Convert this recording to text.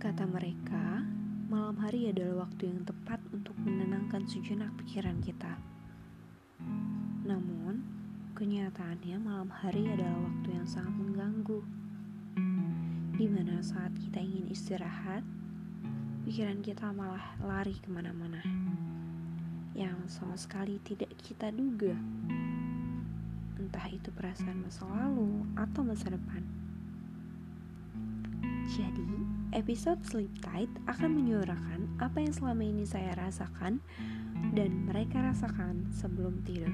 Kata mereka, malam hari adalah waktu yang tepat untuk menenangkan sejenak pikiran kita. Namun, kenyataannya malam hari adalah waktu yang sangat mengganggu. Di mana saat kita ingin istirahat, pikiran kita malah lari ke mana-mana. Yang sama sekali tidak kita duga. Entah itu perasaan masa lalu atau masa depan. Jadi, episode Sleep Tight akan menyuarakan apa yang selama ini saya rasakan dan mereka rasakan sebelum tidur.